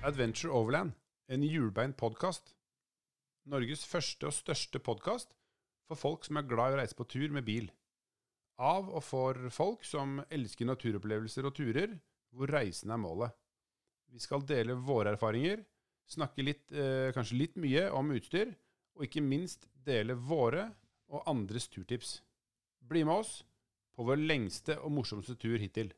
Adventure Overland, en hjulbeint podkast. Norges første og største podkast for folk som er glad i å reise på tur med bil. Av og for folk som elsker naturopplevelser og turer, hvor reisen er målet. Vi skal dele våre erfaringer, snakke litt, eh, kanskje litt mye om utstyr, og ikke minst dele våre og andres turtips. Bli med oss på vår lengste og morsomste tur hittil.